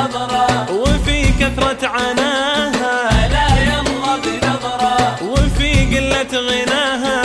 بنظرة وفي كثرة عناها. ألا يرضى بنظرة. وفي قلة غناها.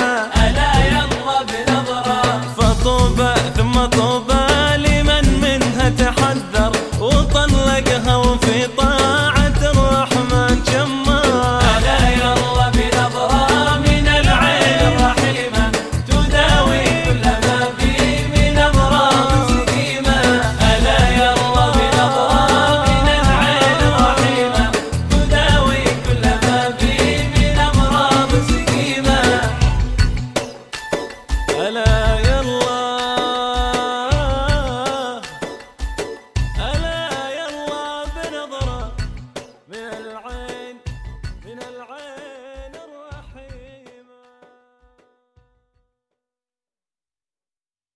العين